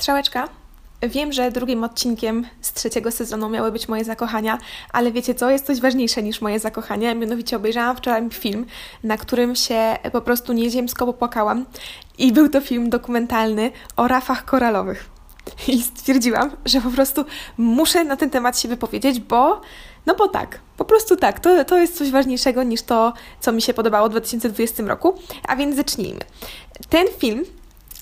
Strzałeczka. Wiem, że drugim odcinkiem z trzeciego sezonu miały być moje zakochania, ale wiecie co? Jest coś ważniejsze niż moje zakochania. Mianowicie obejrzałam wczoraj film, na którym się po prostu nieziemsko popłakałam. I był to film dokumentalny o rafach koralowych. I stwierdziłam, że po prostu muszę na ten temat się wypowiedzieć, bo no bo tak, po prostu tak, to, to jest coś ważniejszego niż to, co mi się podobało w 2020 roku. A więc zacznijmy. Ten film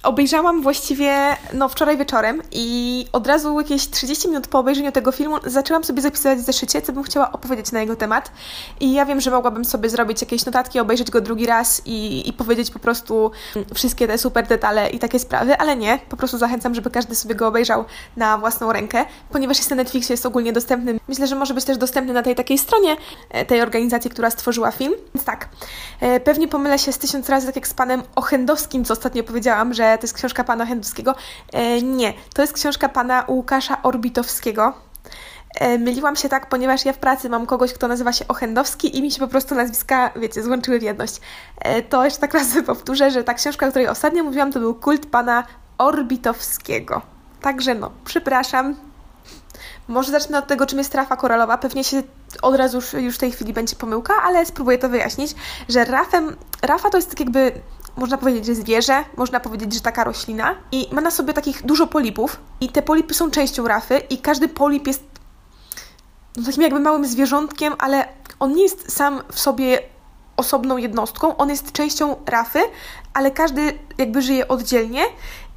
obejrzałam właściwie no, wczoraj wieczorem i od razu jakieś 30 minut po obejrzeniu tego filmu zaczęłam sobie zapisywać w zeszycie, co bym chciała opowiedzieć na jego temat. I ja wiem, że mogłabym sobie zrobić jakieś notatki, obejrzeć go drugi raz i, i powiedzieć po prostu wszystkie te super detale i takie sprawy, ale nie. Po prostu zachęcam, żeby każdy sobie go obejrzał na własną rękę, ponieważ jest na Netflixie, jest ogólnie dostępny. Myślę, że może być też dostępny na tej takiej stronie e, tej organizacji, która stworzyła film. Więc tak, e, pewnie pomylę się z tysiąc razy, tak jak z panem Ochendowskim, co ostatnio powiedziałam, że to jest książka pana Ochendowskiego. E, nie, to jest książka pana Łukasza Orbitowskiego. E, myliłam się tak, ponieważ ja w pracy mam kogoś, kto nazywa się Ochendowski i mi się po prostu nazwiska, wiecie, złączyły w jedność. E, to jeszcze tak raz powtórzę, że ta książka, o której ostatnio mówiłam, to był kult pana Orbitowskiego. Także no, przepraszam, może zacznę od tego, czym jest rafa koralowa. Pewnie się od razu już w tej chwili będzie pomyłka, ale spróbuję to wyjaśnić, że rafem, rafa to jest tak jakby można powiedzieć, że zwierzę, można powiedzieć, że taka roślina i ma na sobie takich dużo polipów i te polipy są częścią rafy i każdy polip jest no, takim jakby małym zwierzątkiem, ale on nie jest sam w sobie osobną jednostką, on jest częścią rafy, ale każdy jakby żyje oddzielnie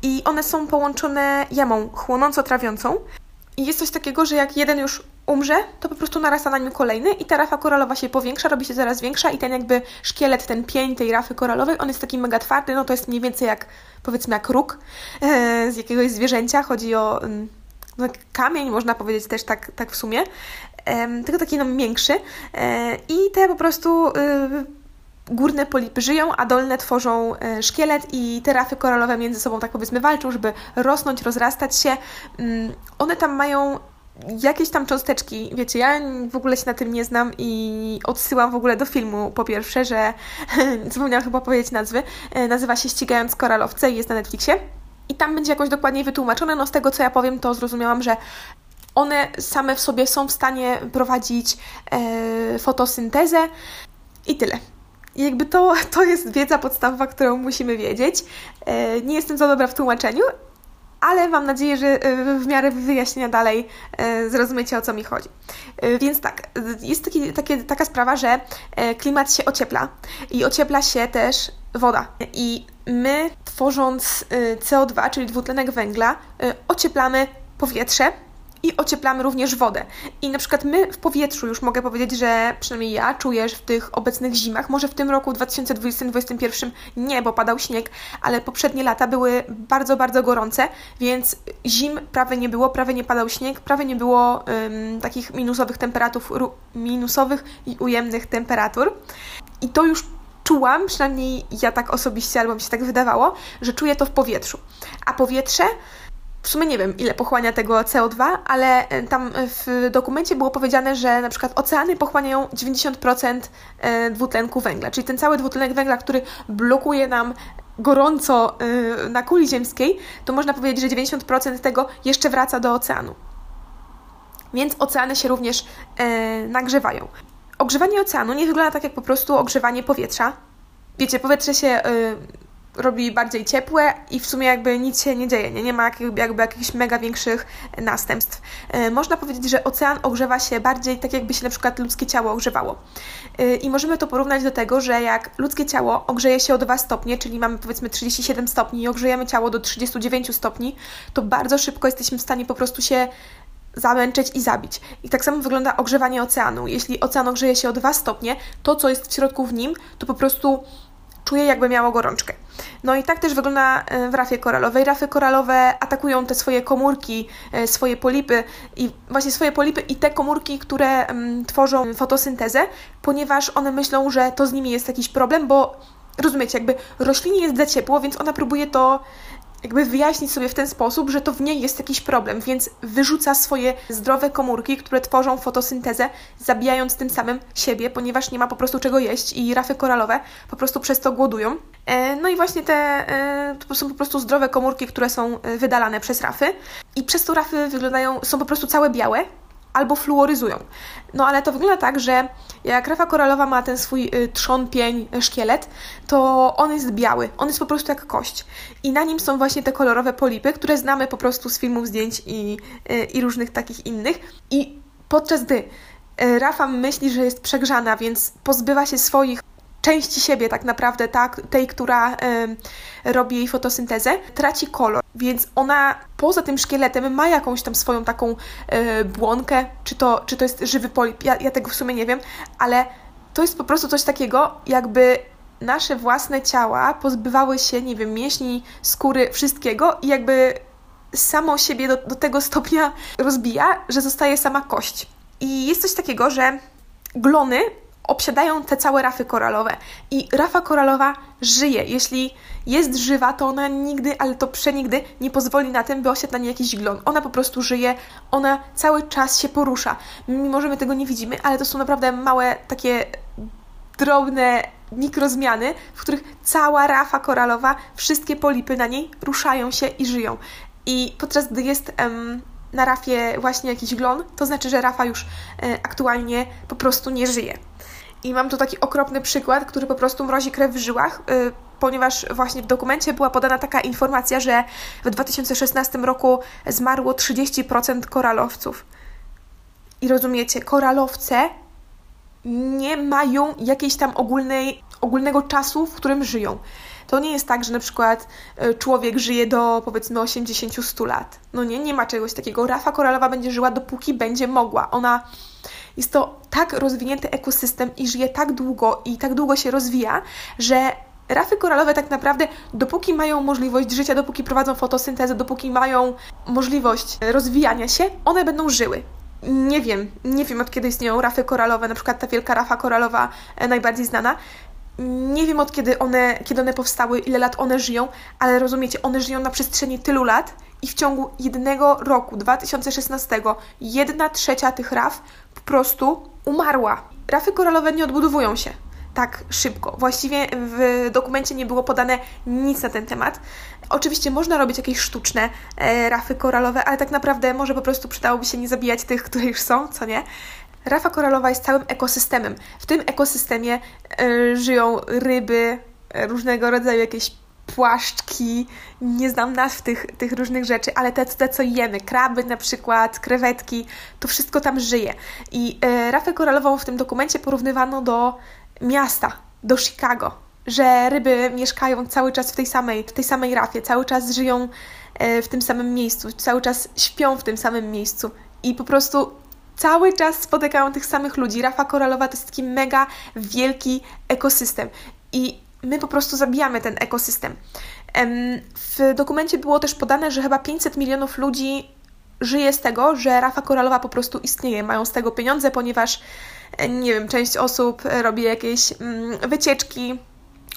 i one są połączone jamą chłonąco-trawiącą. I jest coś takiego, że jak jeden już umrze, to po prostu narasta na nim kolejny i ta rafa koralowa się powiększa, robi się coraz większa i ten jakby szkielet, ten pień tej rafy koralowej, on jest taki mega twardy, no to jest mniej więcej jak, powiedzmy jak róg e, z jakiegoś zwierzęcia, chodzi o mm, no, kamień, można powiedzieć też tak, tak w sumie, tylko taki no miększy e, i te po prostu y, górne polipy żyją, a dolne tworzą e, szkielet i te rafy koralowe między sobą tak powiedzmy walczą, żeby rosnąć, rozrastać się. Mm, one tam mają jakieś tam cząsteczki, wiecie, ja w ogóle się na tym nie znam i odsyłam w ogóle do filmu po pierwsze, że zapomniałam chyba powiedzieć nazwy, e, nazywa się Ścigając Koralowce i jest na Netflixie i tam będzie jakoś dokładniej wytłumaczone, no z tego co ja powiem to zrozumiałam, że one same w sobie są w stanie prowadzić e, fotosyntezę i tyle. I jakby to, to jest wiedza podstawowa, którą musimy wiedzieć. E, nie jestem za dobra w tłumaczeniu, ale mam nadzieję, że e, w miarę wyjaśnienia dalej e, zrozumiecie o co mi chodzi. Więc tak, jest taki, taka sprawa, że klimat się ociepla i ociepla się też woda. I my tworząc CO2, czyli dwutlenek węgla, ocieplamy powietrze i ocieplamy również wodę. I na przykład my w powietrzu już mogę powiedzieć, że przynajmniej ja czuję, że w tych obecnych zimach, może w tym roku 2020-2021 nie, bo padał śnieg, ale poprzednie lata były bardzo, bardzo gorące, więc zim prawie nie było, prawie nie padał śnieg, prawie nie było takich minusowych temperatur, minusowych i ujemnych temperatur. I to już czułam, przynajmniej ja tak osobiście, albo mi się tak wydawało, że czuję to w powietrzu. A powietrze w sumie nie wiem, ile pochłania tego CO2, ale e, tam w dokumencie było powiedziane, że na przykład oceany pochłaniają 90% e, dwutlenku węgla, czyli ten cały dwutlenek węgla, który blokuje nam gorąco e, na kuli ziemskiej, to można powiedzieć, że 90% tego jeszcze wraca do oceanu. Więc oceany się również nagrzewają. Ogrzewanie oceanu nie wygląda tak jak po prostu ogrzewanie powietrza. Wiecie, powietrze się robi bardziej ciepłe i w sumie jakby nic się nie dzieje, nie, nie ma jakby, jakby jakichś mega większych następstw. E, można powiedzieć, że ocean ogrzewa się bardziej tak jakby się na przykład ludzkie ciało ogrzewało. E, I możemy to porównać do tego, że jak ludzkie ciało ogrzeje się o 2 stopnie, czyli mamy powiedzmy 37 stopni i ogrzejemy ciało do 39 stopni, to bardzo szybko jesteśmy w stanie po prostu się zamęczyć i zabić. I tak samo wygląda ogrzewanie oceanu. Jeśli ocean ogrzeje się o 2 stopnie, to co jest w środku w nim, to po prostu czuje jakby miało gorączkę. No i tak też wygląda e, w rafie koralowej. Rafy koralowe atakują te swoje komórki, e, swoje polipy i właśnie swoje polipy i te komórki, które mm, tworzą fotosyntezę, ponieważ one myślą, że to z nimi jest jakiś problem, bo rozumiecie, jakby roślinie jest za ciepło, więc ona próbuje to jakby wyjaśnić sobie w ten sposób, że to w niej jest jakiś problem, więc wyrzuca swoje zdrowe komórki, które tworzą fotosyntezę, zabijając tym samym siebie, ponieważ nie ma po prostu czego jeść i rafy koralowe po prostu przez to głodują. E, no i właśnie te e, to są po prostu zdrowe komórki, które są e, wydalane przez rafy i przez to rafy wyglądają, są po prostu całe białe, albo fluoryzują. No ale to wygląda tak, że jak rafa koralowa ma ten swój y, trzon, pień, szkielet, to on jest biały, on jest po prostu jak kość. I na nim są właśnie te kolorowe polipy, które znamy po prostu z filmów, zdjęć i, y, i różnych takich innych. I podczas gdy y, Rafa myśli, że jest przegrzana, więc pozbywa się swoich części siebie tak naprawdę, tak, tej, która robi jej fotosyntezę, traci kolor. Więc ona poza tym szkieletem ma jakąś tam swoją taką y, błonkę, czy to, czy to jest żywy polip, ja, ja tego w sumie nie wiem, ale to jest po prostu coś takiego, jakby nasze własne ciała pozbywały się, nie wiem, mięśni, skóry, wszystkiego i jakby samo siebie do, do tego stopnia rozbija, że zostaje sama kość. I jest coś takiego, że glony obsiadają te całe rafy koralowe. I rafa koralowa żyje. Jeśli jest żywa, to ona nigdy, ale to przenigdy nie pozwoli na tym, by osiadł na niej jakiś glon. Ona po prostu żyje, ona cały czas się porusza. Mimo, że my tego nie widzimy, ale to są naprawdę małe, takie drobne mikrozmiany, w których cała rafa koralowa, wszystkie polipy na niej ruszają się i żyją. I podczas gdy jest um, na rafie właśnie jakiś glon, to znaczy, że rafa już e, aktualnie po prostu nie żyje. I mam tu taki okropny przykład, który po prostu mrozi krew w żyłach, yy, ponieważ właśnie w dokumencie była podana taka informacja, że w 2016 roku zmarło 30% koralowców. I rozumiecie, koralowce nie mają jakiejś tam ogólnej, ogólnego czasu, w którym żyją. To nie jest tak, że na przykład y, człowiek żyje do powiedzmy 80-100 lat. No nie, nie ma czegoś takiego. Rafa koralowa będzie żyła dopóki będzie mogła. Ona jest to tak rozwinięty ekosystem i żyje tak długo i tak długo się rozwija, że rafy koralowe tak naprawdę, dopóki mają możliwość życia, dopóki prowadzą fotosyntezę, dopóki mają możliwość rozwijania się, one będą żyły. Nie wiem, nie wiem od kiedy istnieją rafy koralowe, na przykład ta wielka rafa koralowa e, najbardziej znana. Nie wiem od kiedy one, kiedy one powstały, ile lat one żyją, ale rozumiecie, one żyją na przestrzeni tylu lat i w ciągu jednego roku, 2016, jedna trzecia tych raf po prostu umarła. Rafy koralowe nie odbudowują się tak szybko. Właściwie w dokumencie nie było podane nic na ten temat. Oczywiście można robić jakieś sztuczne e, rafy koralowe, ale tak naprawdę może po prostu przydałoby się nie zabijać tych, które już są, co nie? Rafa koralowa jest całym ekosystemem. W tym ekosystemie e, żyją ryby, e, różnego rodzaju jakieś płaszczki, nie znam nazw tych, tych różnych rzeczy, ale te, te, co jemy, kraby na przykład, krewetki, to wszystko tam żyje. I e, rafę koralową w tym dokumencie porównywano do miasta, do Chicago, że ryby mieszkają cały czas w tej samej, w tej samej rafie, cały czas żyją e, w tym samym miejscu, cały czas śpią w tym samym miejscu i po prostu cały czas spotykają tych samych ludzi. Rafa koralowa to jest taki mega wielki ekosystem i my po prostu zabijamy ten ekosystem. W dokumencie było też podane, że chyba 500 milionów ludzi żyje z tego, że rafa koralowa po prostu istnieje, mają z tego pieniądze, ponieważ e, nie wiem, część osób robi jakieś mm, wycieczki,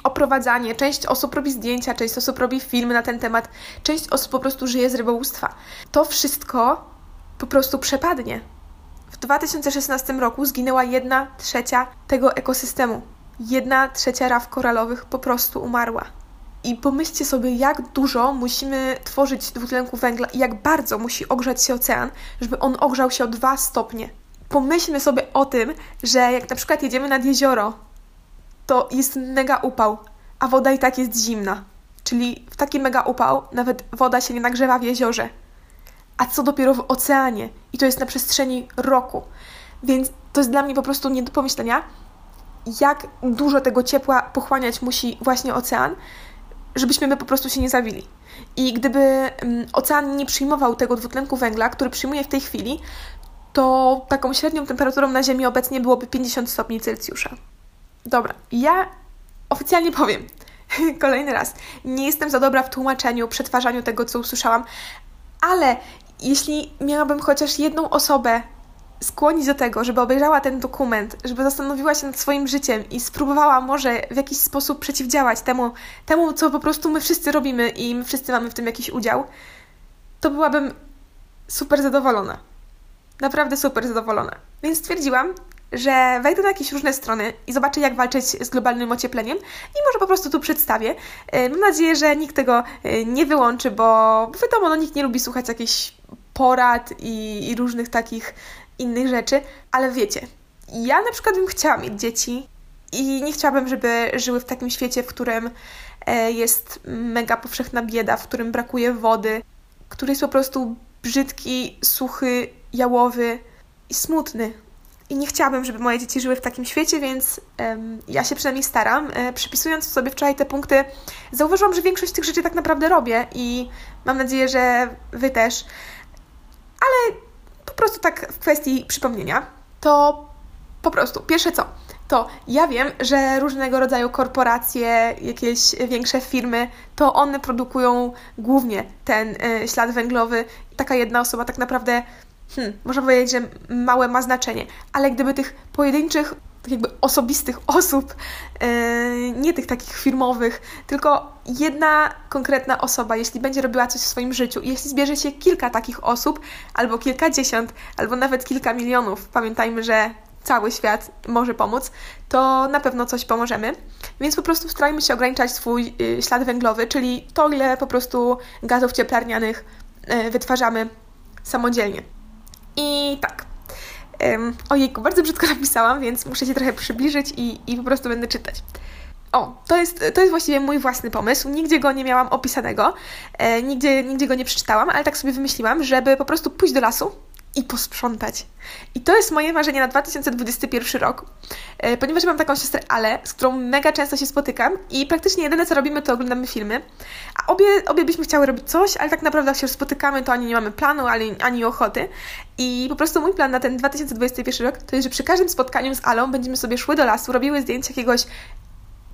oprowadzanie, część osób robi zdjęcia, część osób robi filmy na ten temat, część osób po prostu żyje z rybołówstwa. To wszystko po prostu przepadnie. W 2016 roku zginęła jedna trzecia tego ekosystemu jedna trzecia raf koralowych po prostu umarła. I pomyślcie sobie, jak dużo musimy tworzyć dwutlenku węgla i jak bardzo musi ogrzać się ocean, żeby on ogrzał się o dwa stopnie. Pomyślmy sobie o tym, że jak na przykład jedziemy nad jezioro, to jest mega upał, a woda i tak jest zimna. Czyli w taki mega upał nawet woda się nie nagrzewa w jeziorze. A co dopiero w oceanie? I to jest na przestrzeni roku. Więc to jest dla mnie po prostu nie do pomyślenia, jak dużo tego ciepła pochłaniać musi właśnie ocean, żebyśmy my po prostu się nie zawili. I gdyby mm, ocean nie przyjmował tego dwutlenku węgla, który przyjmuje w tej chwili, to taką średnią temperaturą na Ziemi obecnie byłoby 50 stopni Celsjusza. Dobra, ja oficjalnie powiem, kolejny raz, nie jestem za dobra w tłumaczeniu, przetwarzaniu tego, co usłyszałam, ale jeśli miałabym chociaż jedną osobę skłonić do tego, żeby obejrzała ten dokument, żeby zastanowiła się nad swoim życiem i spróbowała może w jakiś sposób przeciwdziałać temu, temu co po prostu my wszyscy robimy i my wszyscy mamy w tym jakiś udział, to byłabym super zadowolona. Naprawdę super zadowolona. Więc stwierdziłam, że wejdę na jakieś różne strony i zobaczę, jak walczyć z globalnym ociepleniem i może po prostu tu przedstawię. E, mam nadzieję, że nikt tego e, nie wyłączy, bo wiadomo, no, nikt nie lubi słuchać jakichś porad i, i różnych takich innych rzeczy, ale wiecie, ja na przykład bym chciała mieć dzieci i nie chciałabym, żeby żyły w takim świecie, w którym e, jest mega powszechna bieda, w którym brakuje wody, który jest po prostu brzydki, suchy, jałowy i smutny. I nie chciałabym, żeby moje dzieci żyły w takim świecie, więc um, ja się przynajmniej staram. E, przypisując sobie wczoraj te punkty, zauważyłam, że większość tych rzeczy tak naprawdę robię i mam nadzieję, że Wy też. Ale po prostu tak w kwestii przypomnienia, to po prostu, pierwsze co, to ja wiem, że różnego rodzaju korporacje, jakieś większe firmy, to one produkują głównie ten y, ślad węglowy. Taka jedna osoba tak naprawdę, hmm, można powiedzieć, że małe ma znaczenie, ale gdyby tych pojedynczych tak jakby osobistych osób, yy, nie tych takich firmowych, tylko jedna konkretna osoba, jeśli będzie robiła coś w swoim życiu jeśli zbierze się kilka takich osób, albo kilkadziesiąt, albo nawet kilka milionów, pamiętajmy, że cały świat może pomóc, to na pewno coś pomożemy. Więc po prostu starajmy się ograniczać swój yy, ślad węglowy, czyli to, ile po prostu gazów cieplarnianych yy, wytwarzamy samodzielnie. I tak, Um, ojejku, bardzo brzydko napisałam, więc muszę się trochę przybliżyć i, i po prostu będę czytać. O, to jest, to jest właściwie mój własny pomysł. Nigdzie go nie miałam opisanego, e, nigdzie, nigdzie go nie przeczytałam, ale tak sobie wymyśliłam, żeby po prostu pójść do lasu i posprzątać. I to jest moje marzenie na 2021 rok, e, ponieważ mam taką siostrę Ale, z którą mega często się spotykam i praktycznie jedyne co robimy to oglądamy filmy, a obie, obie byśmy chciały robić coś, ale tak naprawdę jak się już spotykamy to ani nie mamy planu, ani, ani ochoty i po prostu mój plan na ten 2021 rok to jest, że przy każdym spotkaniu z Alą będziemy sobie szły do lasu, robiły zdjęcia jakiegoś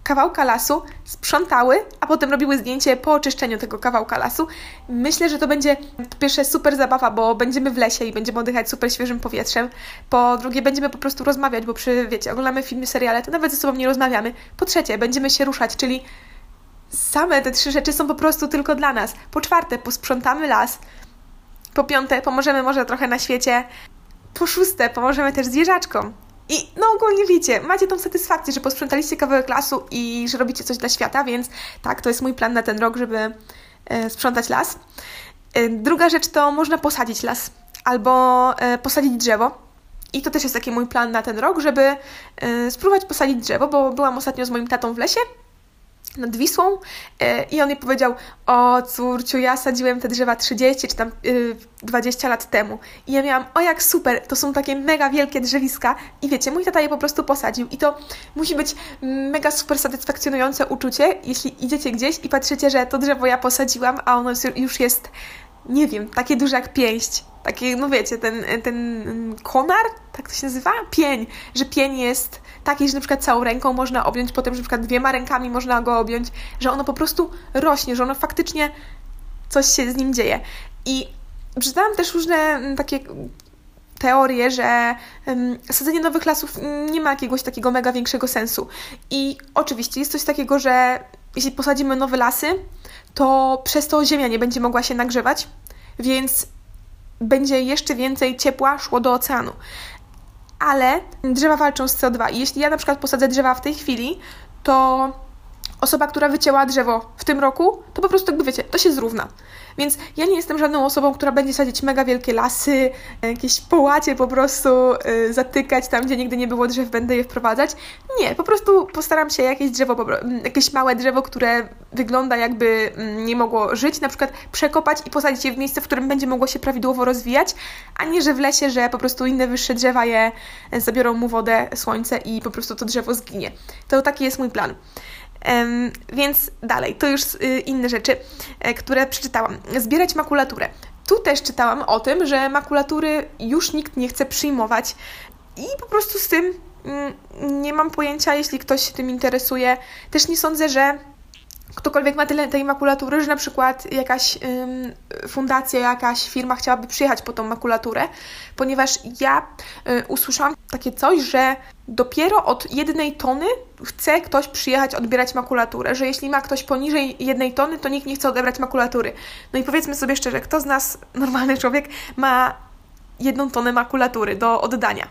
kawałka lasu, sprzątały, a potem robiły zdjęcie po oczyszczeniu tego kawałka lasu. Myślę, że to będzie po pierwsze super zabawa, bo będziemy w lesie i będziemy oddychać super świeżym powietrzem. Po drugie, będziemy po prostu rozmawiać, bo przy, wiecie, oglądamy filmy, seriale, to nawet ze sobą nie rozmawiamy. Po trzecie, będziemy się ruszać, czyli same te trzy rzeczy są po prostu tylko dla nas. Po czwarte, posprzątamy las. Po piąte, pomożemy może trochę na świecie. Po szóste, pomożemy też zwierzaczkom. I no ogólnie wiecie, macie tą satysfakcję, że posprzątaliście kawałek lasu i że robicie coś dla świata, więc tak, to jest mój plan na ten rok, żeby e, sprzątać las. E, druga rzecz to można posadzić las albo e, posadzić drzewo. I to też jest taki mój plan na ten rok, żeby spróbować posadzić drzewo, bo byłam ostatnio z moim tatą w lesie nad Wisłą e, i on mi powiedział, o córciu, ja sadziłem te drzewa 30 czy tam 20 e, lat temu i ja miałam, o jak super, to są takie mega wielkie drzewiska i wiecie, mój tata je po prostu posadził. I to musi być mega super satysfakcjonujące uczucie, jeśli idziecie gdzieś i patrzycie, że to drzewo ja posadziłam, a ono już jest, nie wiem, takie duże jak pięść. Taki, no wiecie, ten, ten konar, tak to się nazywa? Pień, że pień jest taki, że na przykład całą ręką można objąć, potem, że na przykład dwiema rękami można go objąć, że ono po prostu rośnie, że ono faktycznie coś się z nim dzieje. I przeczytałam też różne mm, takie teorie, że um, sadzenie nowych lasów nie ma jakiegoś takiego mega większego sensu. I oczywiście jest coś takiego, że jeśli posadzimy nowe lasy, to przez to ziemia nie będzie mogła się nagrzewać, więc będzie jeszcze więcej ciepła szło do oceanu. Ale drzewa walczą z CO2 i jeśli ja na przykład posadzę drzewa w tej chwili, to osoba, która wycięła drzewo w tym roku, to po prostu jakby wiecie, to się zrówna. Więc ja nie jestem żadną osobą, która będzie sadzić mega wielkie lasy, jakieś połacie po prostu y, zatykać tam, gdzie nigdy nie było drzew, będę je wprowadzać. Nie, po prostu postaram się jakieś drzewo, jakieś małe drzewo, które wygląda jakby nie mogło żyć, na przykład przekopać i posadzić je w miejsce, w którym będzie mogło się prawidłowo rozwijać, a nie, że w lesie, że po prostu inne wyższe drzewa je zabiorą mu wodę, słońce i po prostu to drzewo zginie. To taki jest mój plan. Więc dalej, to już y, inne rzeczy, y, które przeczytałam. Zbierać makulaturę. Tu też czytałam o tym, że makulatury już nikt nie chce przyjmować i po prostu z tym mm, nie mam pojęcia, jeśli ktoś się tym interesuje. Też nie sądzę, że ktokolwiek ma tyle tej makulatury, że na przykład jakaś ym, fundacja, jakaś firma chciałaby przyjechać po tą makulaturę, ponieważ ja y, usłyszałam takie coś, że dopiero od jednej tony chce ktoś przyjechać odbierać makulaturę, że jeśli ma ktoś poniżej jednej tony, to nikt nie chce odebrać makulatury. No i powiedzmy sobie szczerze, kto z nas, normalny człowiek, ma jedną tonę makulatury do oddania?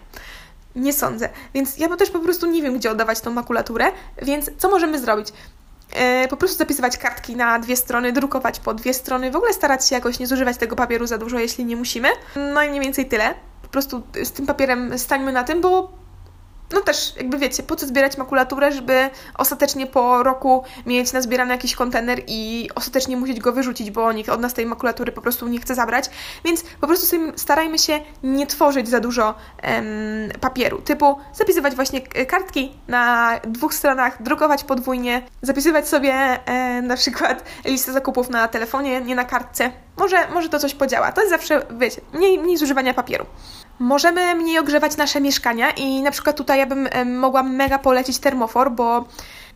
Nie sądzę. Więc ja też po prostu nie wiem, gdzie oddawać tą makulaturę, więc co możemy zrobić? E, po prostu zapisywać kartki na dwie strony, drukować po dwie strony, w ogóle starać się jakoś nie zużywać tego papieru za dużo, jeśli nie musimy. No i mniej więcej tyle. Po prostu z tym papierem stańmy na tym, bo no też, jakby wiecie, po co zbierać makulaturę, żeby ostatecznie po roku mieć nazbierany jakiś kontener i ostatecznie musieć go wyrzucić, bo nikt od nas tej makulatury po prostu nie chce zabrać. Więc po prostu starajmy się nie tworzyć za dużo em, papieru. Typu zapisywać właśnie kartki na dwóch stronach, drukować podwójnie, zapisywać sobie e, na przykład listę zakupów na telefonie, nie na kartce. Może, może to coś podziała. To jest zawsze, wiecie, mniej, mniej zużywania papieru. Możemy mniej ogrzewać nasze mieszkania i na przykład tutaj ja bym mogła mega polecić termofor, bo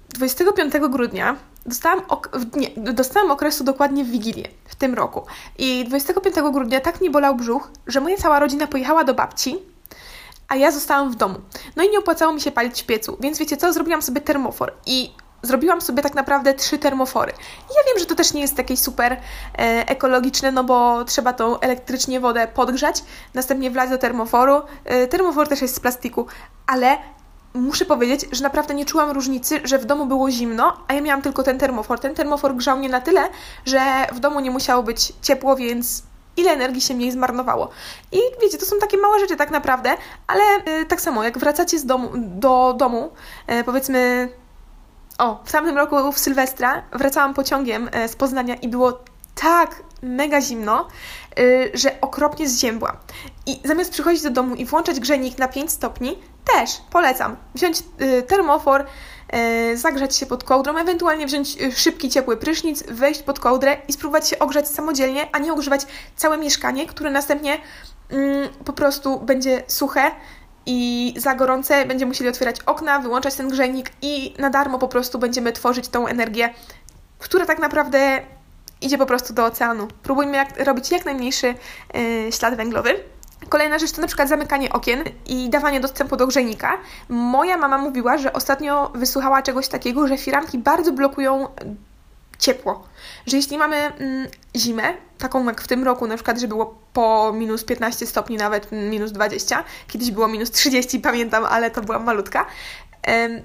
25 grudnia dostałam, ok nie, dostałam okresu dokładnie w Wigilię w tym roku. I 25 grudnia tak mnie bolał brzuch, że moja cała rodzina pojechała do babci, a ja zostałam w domu. No i nie opłacało mi się palić w piecu, więc wiecie co, zrobiłam sobie termofor i zrobiłam sobie tak naprawdę trzy termofory. Ja wiem, że to też nie jest takie super e, ekologiczne, no bo trzeba tą elektrycznie wodę podgrzać, następnie wlać do termoforu. E, termofor też jest z plastiku, ale muszę powiedzieć, że naprawdę nie czułam różnicy, że w domu było zimno, a ja miałam tylko ten termofor. Ten termofor grzał mnie na tyle, że w domu nie musiało być ciepło, więc ile energii się mniej zmarnowało. I wiecie, to są takie małe rzeczy tak naprawdę, ale y, tak samo jak wracacie z domu, do domu, powiedzmy o, w tamtym roku w Sylwestra wracałam pociągiem e, z Poznania i było tak mega zimno, e, że okropnie zziębła. I zamiast przychodzić do domu i włączać grzejnik na 5 stopni, też polecam wziąć e, termofor, zagrzać się pod kołdrą, ewentualnie wziąć szybki, ciepły prysznic, wejść pod kołdrę i spróbować się ogrzać samodzielnie, a nie ogrzewać całe mieszkanie, które następnie mm, po prostu będzie suche i za gorące będziemy musieli otwierać okna, wyłączać ten grzejnik i na darmo po prostu będziemy tworzyć tą energię, która tak naprawdę idzie po prostu do oceanu. Próbujmy jak, robić jak najmniejszy yy, ślad węglowy. Kolejna rzecz to na przykład zamykanie okien i dawanie dostępu do grzejnika. Moja mama mówiła, że ostatnio wysłuchała czegoś takiego, że firanki bardzo blokują ciepło. Że jeśli mamy mm, zimę, taką jak w tym roku, na przykład, że było po minus 15 stopni, nawet minus 20, kiedyś było minus 30, pamiętam, ale to była malutka,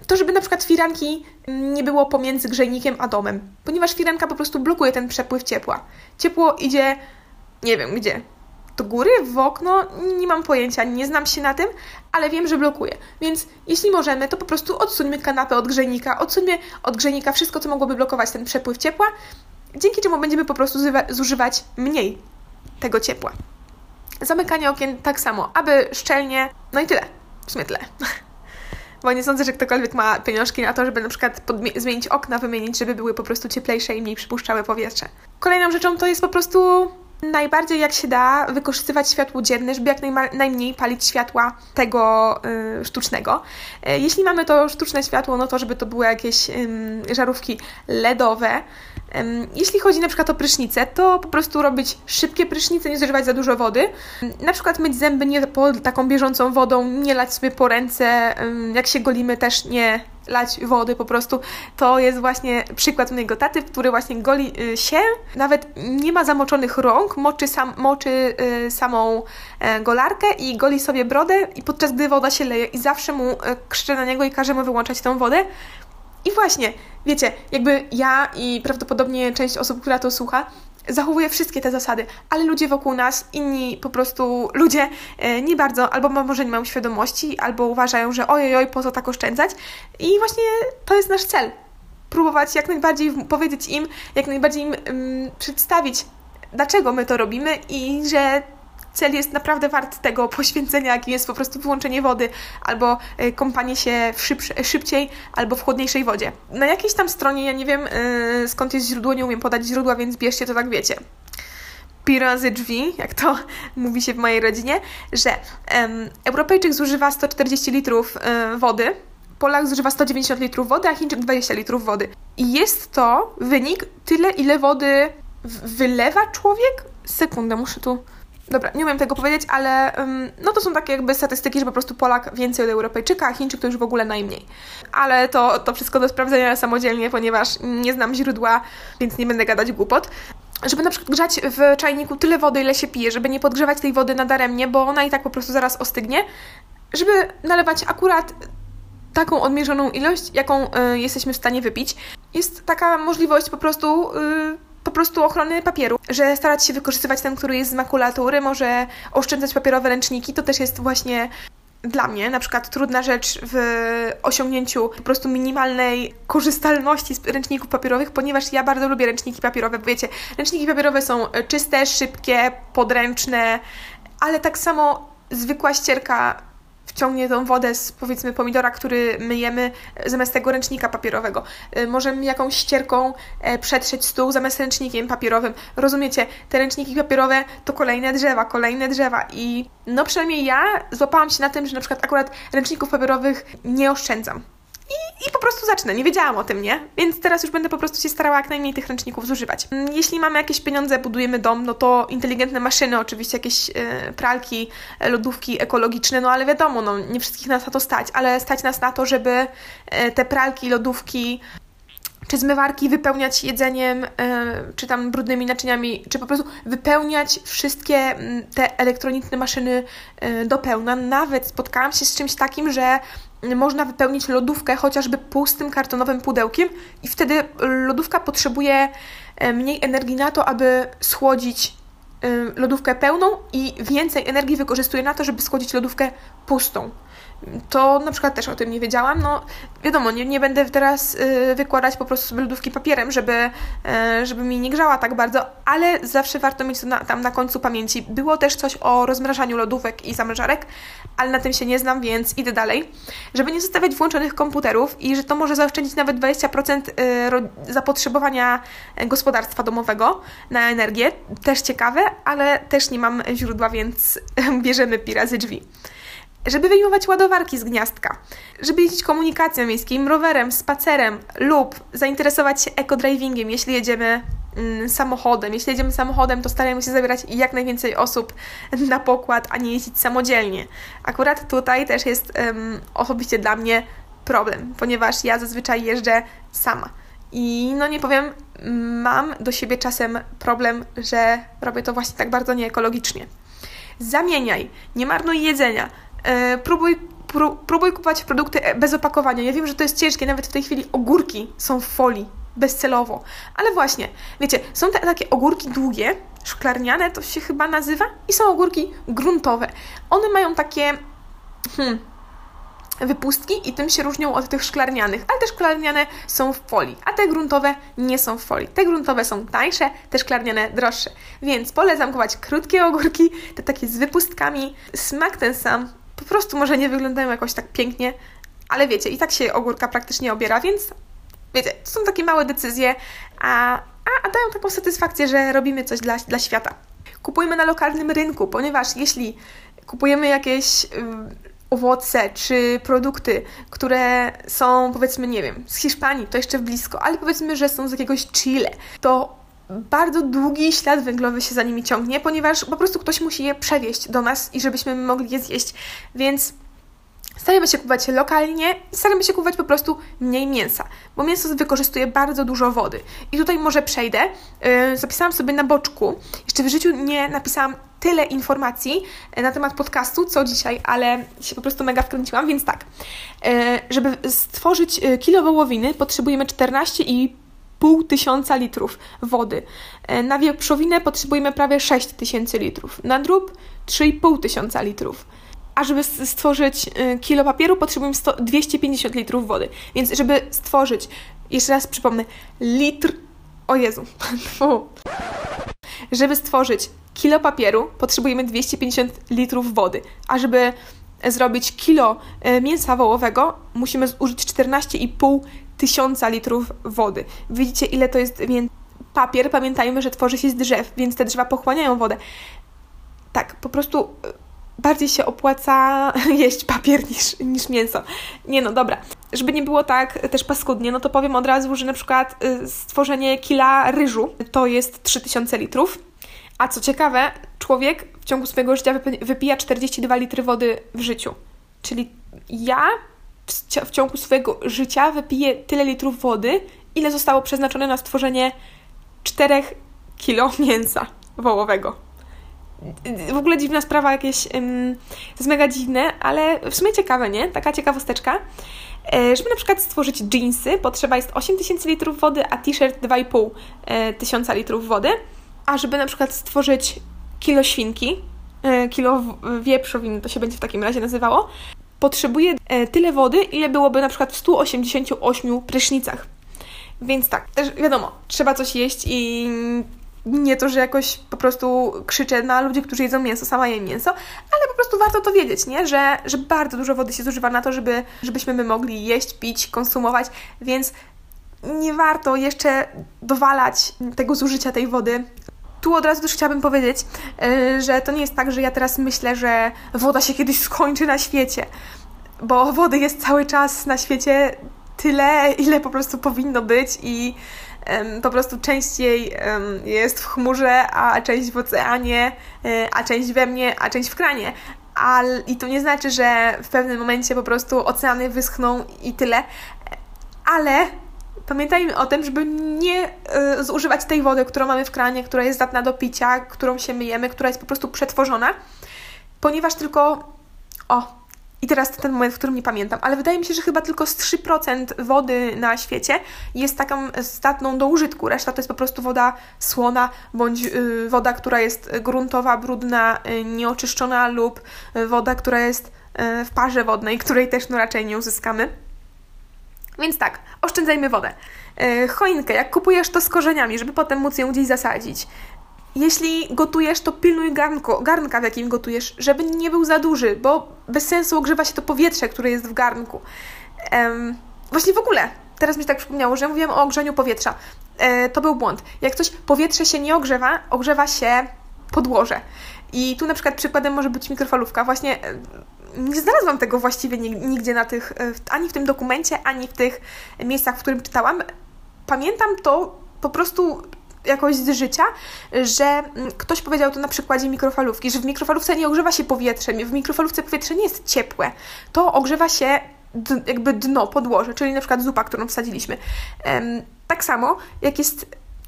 to żeby na przykład firanki nie było pomiędzy grzejnikiem a domem, ponieważ firanka po prostu blokuje ten przepływ ciepła. Ciepło idzie, nie wiem gdzie, do góry, w okno, nie mam pojęcia, nie znam się na tym, ale wiem, że blokuje. Więc jeśli możemy, to po prostu odsuńmy kanapę od grzejnika, odsuńmy od grzejnika wszystko, co mogłoby blokować ten przepływ ciepła, dzięki czemu będziemy po prostu zużywać mniej tego ciepła. Zamykanie okien tak samo, aby szczelnie, no i tyle, w sumie tyle. Bo nie sądzę, że ktokolwiek ma pieniążki na to, żeby na przykład zmienić okna, wymienić, żeby były po prostu cieplejsze i mniej przypuszczały powietrze. Kolejną rzeczą to jest po prostu najbardziej jak się da wykorzystywać światło dzienne, żeby jak najmniej palić światła tego y, sztucznego. Y, jeśli mamy to sztuczne światło, no to żeby to były jakieś y, żarówki LEDowe. Jeśli chodzi na przykład o prysznice, to po prostu robić szybkie prysznice, nie zużywać za dużo wody. Na przykład myć zęby nie pod taką bieżącą wodą, nie lać sobie po ręce, jak się golimy też nie lać wody po prostu. To jest właśnie przykład mojego taty, który właśnie goli y, się, nawet nie ma zamoczonych rąk, moczy, sam, moczy y, samą e, golarkę i goli sobie brodę i podczas gdy woda się leje i zawsze mu e, krzyczę na niego i każe mu wyłączać tą wodę. I właśnie, wiecie, jakby ja i prawdopodobnie część osób, która to słucha, zachowuje wszystkie te zasady, ale ludzie wokół nas, inni po prostu ludzie e, nie bardzo, albo może nie mają świadomości, albo uważają, że ojej, oj, po co tak oszczędzać. I właśnie to jest nasz cel. Próbować jak najbardziej powiedzieć im, jak najbardziej im um, przedstawić, dlaczego my to robimy i że cel jest naprawdę wart tego poświęcenia, jakim jest po prostu wyłączenie wody albo e, kąpanie się w szybsze, szybciej albo w chłodniejszej wodzie. Na jakiejś tam stronie, ja nie wiem yy, skąd jest źródło, nie umiem podać źródła, więc bierzcie to tak wiecie pi razy drzwi, jak to mówi się w mojej rodzinie, że Europejczyk zużywa 140 litrów um, wody Polak zużywa 190 litrów wody, a Chińczyk 20 litrów wody. I jest to wynik tyle, ile wody wylewa człowiek? Sekundę, muszę tu Dobra, nie umiem tego powiedzieć, ale no to są takie jakby statystyki, że po prostu Polak więcej od Europejczyka, a Chińczyk to już w ogóle najmniej. Ale to, to wszystko do sprawdzenia samodzielnie, ponieważ nie znam źródła, więc nie będę gadać głupot. Żeby na przykład grzać w czajniku tyle wody, ile się pije, żeby nie podgrzewać tej wody nadaremnie, bo ona i tak po prostu zaraz ostygnie, żeby nalewać akurat taką odmierzoną ilość, jaką y, jesteśmy w stanie wypić. Jest taka możliwość po prostu... Y, po prostu ochrony papieru, że starać się wykorzystywać ten, który jest z makulatury, może oszczędzać papierowe ręczniki, to też jest właśnie dla mnie na przykład trudna rzecz w osiągnięciu po prostu minimalnej korzystalności z ręczników papierowych, ponieważ ja bardzo lubię ręczniki papierowe. Wiecie, ręczniki papierowe są czyste, szybkie, podręczne, ale tak samo zwykła ścierka wciągnie tą wodę z powiedzmy pomidora, który myjemy zamiast tego ręcznika papierowego. Y, możemy jakąś ścierką e, przetrzeć stół zamiast ręcznikiem papierowym. Rozumiecie, te ręczniki papierowe to kolejne drzewa, kolejne drzewa i no przynajmniej ja złapałam się na tym, że na przykład akurat ręczników papierowych nie oszczędzam i, po prostu zacznę. Nie wiedziałam o tym, nie? Więc teraz już będę po prostu się starała jak najmniej tych ręczników zużywać. Mm, jeśli mamy jakieś pieniądze, budujemy dom, no to inteligentne maszyny, oczywiście jakieś e, pralki, e, lodówki ekologiczne, no ale wiadomo, no nie wszystkich nas na to stać, ale stać nas na to, żeby e, te pralki, lodówki czy zmywarki wypełniać jedzeniem, czy tam brudnymi naczyniami, czy po prostu wypełniać wszystkie mm, te elektroniczne maszyny do pełna. Nawet spotkałam się z czymś takim, że można wypełnić lodówkę chociażby pustym kartonowym pudełkiem i wtedy lodówka potrzebuje e, mniej energii na to, aby schłodzić e, lodówkę pełną i więcej energii wykorzystuje na to, żeby schłodzić lodówkę pustą to na przykład też o tym nie wiedziałam. No wiadomo, nie, nie będę teraz y, wykładać po prostu sobie lodówki papierem, żeby, y, żeby mi nie grzała tak bardzo, ale zawsze warto mieć to na, tam na końcu pamięci. Było też coś o rozmrażaniu lodówek i zamrażarek, ale na tym się nie znam, więc idę dalej. Żeby nie zostawiać włączonych komputerów i że to może zaoszczędzić nawet 20% y, zapotrzebowania gospodarstwa domowego na energię. Też ciekawe, ale też nie mam źródła, więc bierzemy pi razy drzwi żeby wyjmować ładowarki z gniazdka, żeby jeździć komunikacją miejską, rowerem, spacerem lub zainteresować się eco-drivingiem, jeśli jedziemy mm, samochodem. Jeśli jedziemy samochodem, to starajmy się zabierać jak najwięcej osób na pokład, a nie jeździć samodzielnie. Akurat tutaj też jest um, osobiście dla mnie problem, ponieważ ja zazwyczaj jeżdżę sama. I no nie powiem, mam do siebie czasem problem, że robię to właśnie tak bardzo nieekologicznie. Zamieniaj, nie marnuj jedzenia, próbuj, pró, próbuj kupować produkty e, bez opakowania. Ja wiem, że to jest ciężkie, nawet w tej chwili ogórki są w folii, bezcelowo. Ale właśnie, wiecie, są te takie ogórki długie, szklarniane to się chyba nazywa, i są ogórki gruntowe. One mają takie hmm, wypustki i tym się różnią od tych szklarnianych, ale te szklarniane są w folii, a te gruntowe nie są w folii. Te gruntowe są tańsze, te szklarniane droższe. Więc polecam kupować krótkie ogórki, te takie z wypustkami. Smak ten sam, prostu może nie wyglądają jakoś tak pięknie, ale wiecie, i tak się ogórka praktycznie obiera, więc wiecie, to są takie małe decyzje, a, a, a dają taką satysfakcję, że robimy coś dla, dla świata. Kupujmy na lokalnym rynku, ponieważ jeśli kupujemy jakieś owoce czy produkty, które są powiedzmy, nie wiem, z Hiszpanii, to jeszcze blisko, ale powiedzmy, że są z jakiegoś Chile, to bardzo długi ślad węglowy się za nimi ciągnie, ponieważ po prostu ktoś musi je przewieźć do nas i żebyśmy mogli je zjeść. Więc staramy się kupować lokalnie i staramy się kupować po prostu mniej mięsa, bo mięso wykorzystuje bardzo dużo wody. I tutaj może przejdę. Yy, zapisałam sobie na boczku, jeszcze w życiu nie napisałam tyle informacji y, na temat podcastu, co dzisiaj, ale się po prostu mega wkręciłam, więc tak. Yy, żeby stworzyć y, kilo wołowiny potrzebujemy 14,5 pół tysiąca litrów wody. E, na wieprzowinę potrzebujemy prawie 6 tysięcy litrów. Na drób 3,5 tysiąca litrów. A żeby stworzyć e, kilo papieru potrzebujemy 100, 250 litrów wody. Więc żeby stworzyć, jeszcze raz przypomnę, litr... O Jezu. żeby stworzyć kilo papieru potrzebujemy 250 litrów wody. A żeby zrobić kilo e, mięsa wołowego musimy zużyć 14,5 tysiąca litrów wody. Widzicie, ile to jest więc papier. Pamiętajmy, że tworzy się z drzew, więc te drzewa pochłaniają wodę. Tak, po prostu bardziej się opłaca jeść papier niż, niż mięso. Nie no, dobra. Żeby nie było tak też paskudnie, no to powiem od razu, że na przykład y, stworzenie kila ryżu to jest 3000 litrów. A co ciekawe, człowiek w ciągu swojego życia wypija 42 litry wody w życiu. Czyli ja w, ciągu swojego życia wypiję tyle litrów wody, ile zostało przeznaczone na stworzenie 4 kilo mięsa wołowego. W ogóle dziwna sprawa, jakieś um, jest mega dziwne, ale w sumie ciekawe, nie? Taka ciekawosteczka. E, żeby na przykład stworzyć jeansy, potrzeba jest 8000 litrów wody, a t-shirt 2,5 e, tysiąca litrów wody. A żeby na przykład stworzyć kilo świnki, e, kilo wieprzowiny, to się będzie w takim razie nazywało, potrzebuje e, tyle wody, ile byłoby na przykład w 188 prysznicach. Więc tak, też wiadomo, trzeba coś jeść i nie to, że jakoś po prostu krzyczę na ludzi, którzy jedzą mięso, sama jem mięso, ale po prostu warto to wiedzieć, nie? Że, że bardzo dużo wody się zużywa na to, żeby, żebyśmy my mogli jeść, pić, konsumować, więc nie warto jeszcze dowalać tego zużycia tej wody tu od razu też chciałabym powiedzieć, e, że to nie jest tak, że ja teraz myślę, że woda się kiedyś skończy na świecie, bo wody jest cały czas na świecie tyle, ile po prostu powinno być i po prostu część jej jest w chmurze, a część w oceanie, e, a część we mnie, a część w kranie. I to nie znaczy, że w pewnym momencie po prostu oceany wyschną i tyle, ale pamiętajmy o tym, żeby nie y, zużywać tej wody, którą mamy w kranie, która jest zdatna do picia, którą się myjemy, która jest po prostu przetworzona, ponieważ tylko. O, i teraz ten moment, w którym nie pamiętam, ale wydaje mi się, że chyba tylko z 3% wody na świecie jest taką zdatną do użytku. Reszta to jest po prostu woda słona bądź y, woda, która jest gruntowa, brudna, y, nieoczyszczona lub y, woda, która jest y, w parze wodnej, której też no raczej nie uzyskamy. Więc tak, oszczędzajmy wodę. Yy, choinkę, jak kupujesz to z korzeniami, żeby potem móc ją gdzieś zasadzić. Jeśli gotujesz, to pilnuj garnko, garnka, w jakim gotujesz, żeby nie był za duży, bo bez sensu ogrzewa się to powietrze, które jest w garnku. Ehm, właśnie w ogóle, teraz mi się tak przypomniało, że mówiłam o ogrzeniu powietrza. E, to był błąd. Jak coś, powietrze się nie ogrzewa, ogrzewa się podłoże. I tu na przykład przykładem może być mikrofalówka. Właśnie nie znalazłam tego właściwie nigdzie na tych, e, ani w tym dokumencie, ani w tych miejscach, w którym czytałam. Pamiętam to po prostu jakoś z życia, że mm, ktoś powiedział to na przykładzie mikrofalówki, że w mikrofalówce nie ogrzewa się powietrze, w mikrofalówce powietrze nie jest ciepłe, to ogrzewa się jakby dno, podłoże, czyli na przykład zupa, którą wsadziliśmy. Tak samo, jak jest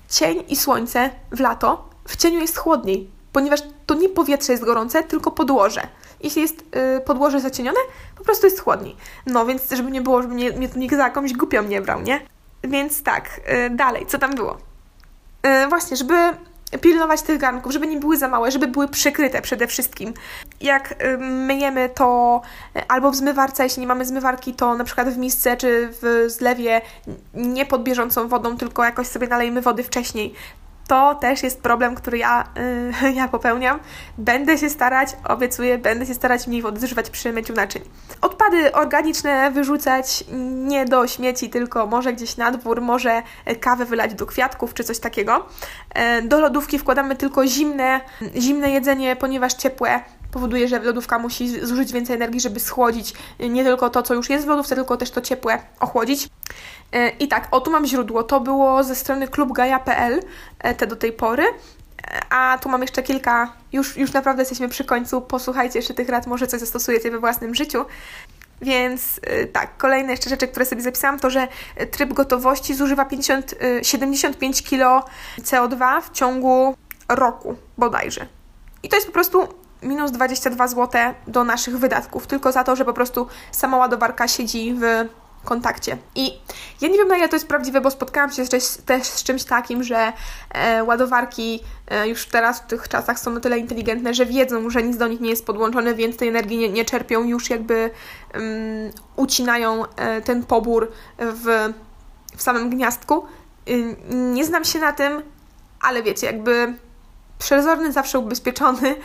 cień i słońce w lato, w cieniu jest chłodniej, ponieważ to nie powietrze jest gorące, tylko podłoże. Jeśli jest y, podłoże zacienione, po prostu jest chłodniej. No więc, żeby nie było, żeby mnie, mnie tu nikt za jakąś głupią nie brał, nie? Więc tak, y, dalej, co tam było? Y, właśnie, żeby pilnować tych garnków, żeby nie były za małe, żeby były przykryte przede wszystkim. Jak y, myjemy to albo w zmywarce, jeśli nie mamy zmywarki, to na przykład w misce czy w zlewie nie pod bieżącą wodą, tylko jakoś sobie nalejmy wody wcześniej to też jest problem, który ja, yy, ja popełniam. Będę się starać, obiecuję, będę się starać mniej wody przy myciu naczyń. Odpady organiczne wyrzucać nie do śmieci, tylko może gdzieś na dwór, może kawę wylać do kwiatków czy coś takiego. Yy, do lodówki wkładamy tylko zimne, zimne jedzenie, ponieważ ciepłe powoduje, że lodówka musi zużyć więcej energii, żeby schłodzić nie tylko to, co już jest w lodówce, tylko też to ciepłe ochłodzić. E, I tak, o tu mam źródło. To było ze strony klubgaja.pl, e, te do tej pory. A tu mam jeszcze kilka, już, już naprawdę jesteśmy przy końcu. Posłuchajcie jeszcze tych rad, może coś zastosujecie we własnym życiu. Więc tak, kolejne jeszcze rzeczy, które sobie zapisałam, to że tryb gotowości zużywa 50, 75 kg CO2 w ciągu roku bodajże. I to jest po prostu minus 22 zł do naszych wydatków, tylko za to, że po prostu sama ładowarka siedzi w kontakcie. I ja nie wiem na ile to jest prawdziwe, bo spotkałam się też, też z czymś takim, że e, ładowarki e, już teraz w tych czasach są na tyle inteligentne, że wiedzą, że nic do nich nie jest podłączone, więc tej energii nie, nie czerpią, już jakby um, ucinają e, ten pobór w, w samym gniazdku. Y, nie znam się na tym, ale wiecie, jakby przezorny zawsze ubezpieczony,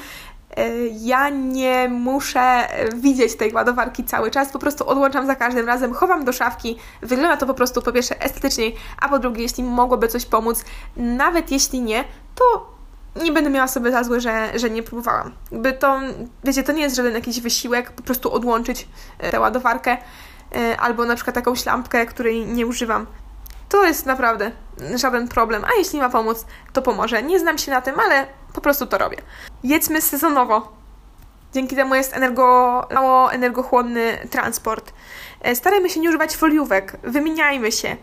ja nie muszę widzieć tej ładowarki cały czas, po prostu odłączam za każdym razem, chowam do szafki. Wygląda to po prostu po pierwsze estetyczniej, a po drugie, jeśli mogłoby coś pomóc, nawet jeśli nie, to nie będę miała sobie za złe, że, że nie próbowałam. By to, wiecie, to nie jest żaden jakiś wysiłek, po prostu odłączyć e, tę ładowarkę e, albo na przykład taką lampkę, której nie używam. To jest naprawdę żaden problem, a jeśli ma pomóc, to pomoże. Nie znam się na tym, ale po prostu to robię. Jedzmy sezonowo. Dzięki temu jest energo, mało energochłonny transport. E, starajmy się nie używać foliówek, wymieniajmy się.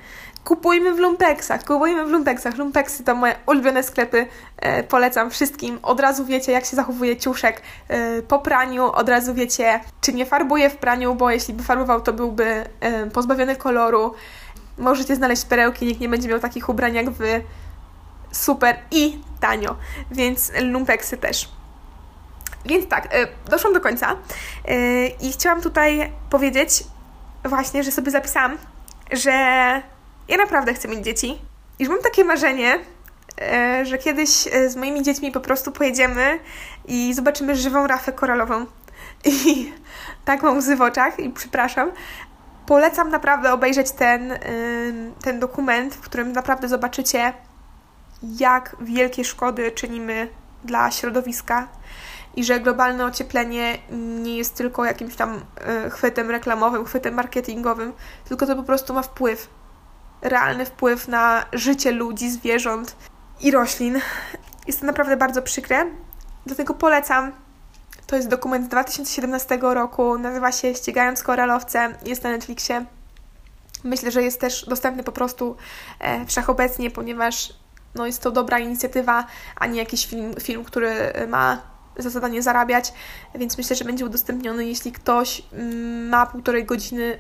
Kupujmy w lumpeksach, kupujmy w lumpeksach. Lumpeksy to moje ulubione sklepy, e, polecam wszystkim. Od razu wiecie, jak się zachowuje ciuszek e, po praniu, od razu wiecie, czy nie farbuje w praniu, bo jeśli by farbował, to byłby e, pozbawiony koloru. Możecie znaleźć perełki, nikt nie będzie miał takich ubrań jak wy. Super i tanio, więc lumpeksy też. Więc tak, e, doszłam do końca e, i chciałam tutaj powiedzieć właśnie, że sobie zapisałam, że ja naprawdę chcę mieć dzieci. I że mam takie marzenie, e, że kiedyś z moimi dziećmi po prostu pojedziemy i zobaczymy żywą rafę koralową. I tak mam łzy w oczach i przepraszam. Polecam naprawdę obejrzeć ten, ten dokument, w którym naprawdę zobaczycie, jak wielkie szkody czynimy dla środowiska i że globalne ocieplenie nie jest tylko jakimś tam e, chwytem reklamowym, chwytem marketingowym, tylko to po prostu ma wpływ, realny wpływ na życie ludzi, zwierząt i roślin. Jest to naprawdę bardzo przykre, dlatego polecam. To jest dokument z 2017 roku, nazywa się Ścigając koralowce, jest na Netflixie. Myślę, że jest też dostępny po prostu e, wszechobecnie, ponieważ no, jest to dobra inicjatywa, a nie jakiś film, film który ma za zadanie zarabiać, więc myślę, że będzie udostępniony. Jeśli ktoś mm, ma półtorej godziny,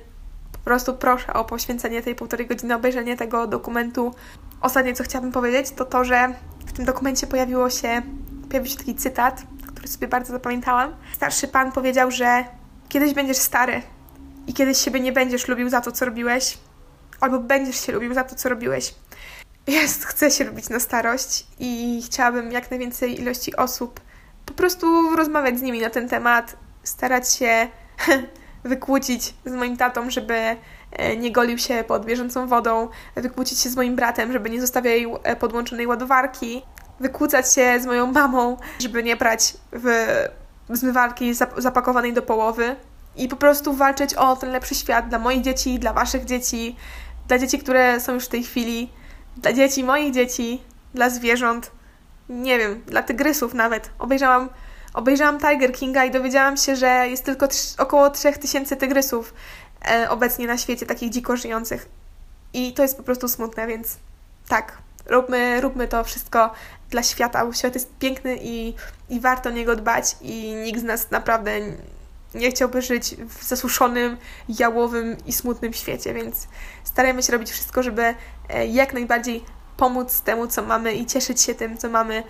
po prostu proszę o poświęcenie tej półtorej godziny, obejrzenie tego dokumentu. Ostatnie, co chciałabym powiedzieć, to to, że w tym dokumencie pojawiło się, pojawił się taki cytat, który sobie bardzo zapamiętałam. Starszy pan powiedział, że kiedyś będziesz stary i kiedyś siebie nie będziesz lubił za to, co robiłeś, albo będziesz się lubił za to, co robiłeś. Jest, chcę się lubić na starość i chciałabym jak najwięcej ilości osób po prostu rozmawiać z nimi na ten temat, starać się wykłócić z moim tatą, żeby e, nie golił się pod bieżącą wodą, wykłócić się z moim bratem, żeby nie zostawiał e, podłączonej ładowarki, wykłócać się z moją mamą, żeby nie brać w zmywarki zapakowanej do połowy i po prostu walczyć o ten lepszy świat dla moich dzieci, dla waszych dzieci, dla dzieci, które są już w tej chwili, dla dzieci moich dzieci, dla zwierząt nie wiem, dla tygrysów nawet. Obejrzałam, obejrzałam Tiger Kinga i dowiedziałam się, że jest tylko około 3000 tygrysów e, obecnie na świecie, takich dziko żyjących. I to jest po prostu smutne, więc tak, róbmy, róbmy to wszystko dla świata, bo świat jest piękny i, i warto o niego dbać i nikt z nas naprawdę nie chciałby żyć w zasuszonym, jałowym i smutnym świecie, więc starajmy się robić wszystko, żeby e, jak najbardziej pomóc temu, co mamy i cieszyć się tym, co mamy.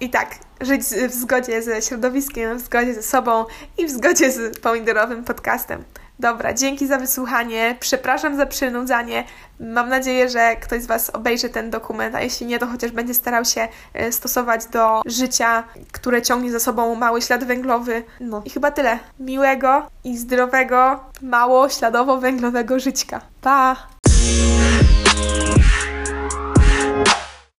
I tak, żyć w zgodzie ze środowiskiem, w zgodzie ze sobą i w zgodzie z pomidorowym podcastem. Dobra, dzięki za wysłuchanie. Przepraszam za przynudzanie. Mam nadzieję, że ktoś z Was obejrzy ten dokument, a jeśli nie, to chociaż będzie starał się e, stosować do życia, które ciągnie za sobą mały ślad węglowy. No i chyba tyle. Miłego i zdrowego, mało śladowo węglowego żyćka. Pa!